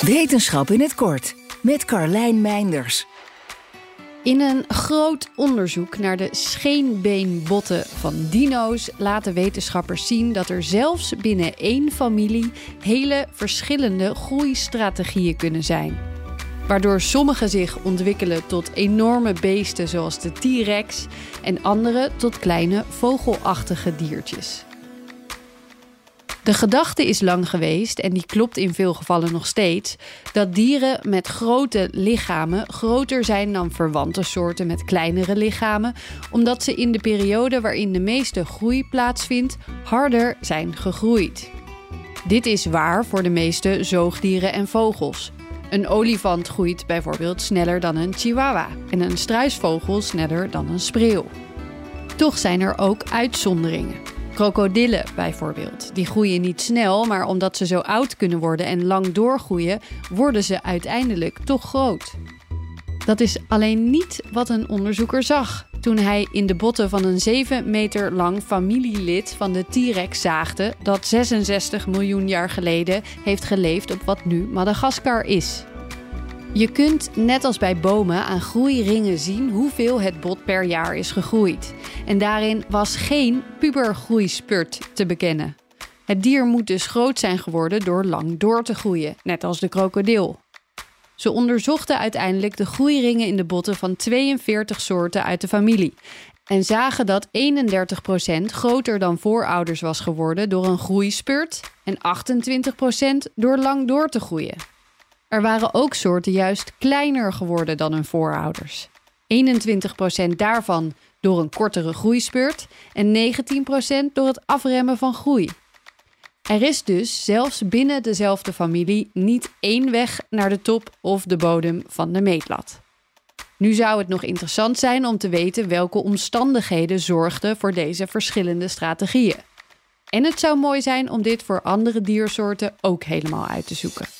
Wetenschap in het kort met Carlijn Meinders. In een groot onderzoek naar de scheenbeenbotten van dino's laten wetenschappers zien dat er zelfs binnen één familie hele verschillende groeistrategieën kunnen zijn. Waardoor sommige zich ontwikkelen tot enorme beesten zoals de T-rex en andere tot kleine vogelachtige diertjes. De gedachte is lang geweest, en die klopt in veel gevallen nog steeds, dat dieren met grote lichamen groter zijn dan verwante soorten met kleinere lichamen, omdat ze in de periode waarin de meeste groei plaatsvindt harder zijn gegroeid. Dit is waar voor de meeste zoogdieren en vogels. Een olifant groeit bijvoorbeeld sneller dan een chihuahua en een struisvogel sneller dan een spreeuw. Toch zijn er ook uitzonderingen. Krokodillen bijvoorbeeld. Die groeien niet snel, maar omdat ze zo oud kunnen worden en lang doorgroeien, worden ze uiteindelijk toch groot. Dat is alleen niet wat een onderzoeker zag toen hij in de botten van een 7 meter lang familielid van de T-Rex zaagde dat 66 miljoen jaar geleden heeft geleefd op wat nu Madagaskar is. Je kunt, net als bij bomen, aan groeiringen zien hoeveel het bot per jaar is gegroeid. En daarin was geen pubergroeispurt te bekennen. Het dier moet dus groot zijn geworden door lang door te groeien, net als de krokodil. Ze onderzochten uiteindelijk de groeiringen in de botten van 42 soorten uit de familie. En zagen dat 31% groter dan voorouders was geworden door een groeispurt en 28% door lang door te groeien. Er waren ook soorten juist kleiner geworden dan hun voorouders. 21% daarvan door een kortere groeispurt en 19% door het afremmen van groei. Er is dus zelfs binnen dezelfde familie niet één weg naar de top of de bodem van de meetlat. Nu zou het nog interessant zijn om te weten welke omstandigheden zorgden voor deze verschillende strategieën. En het zou mooi zijn om dit voor andere diersoorten ook helemaal uit te zoeken.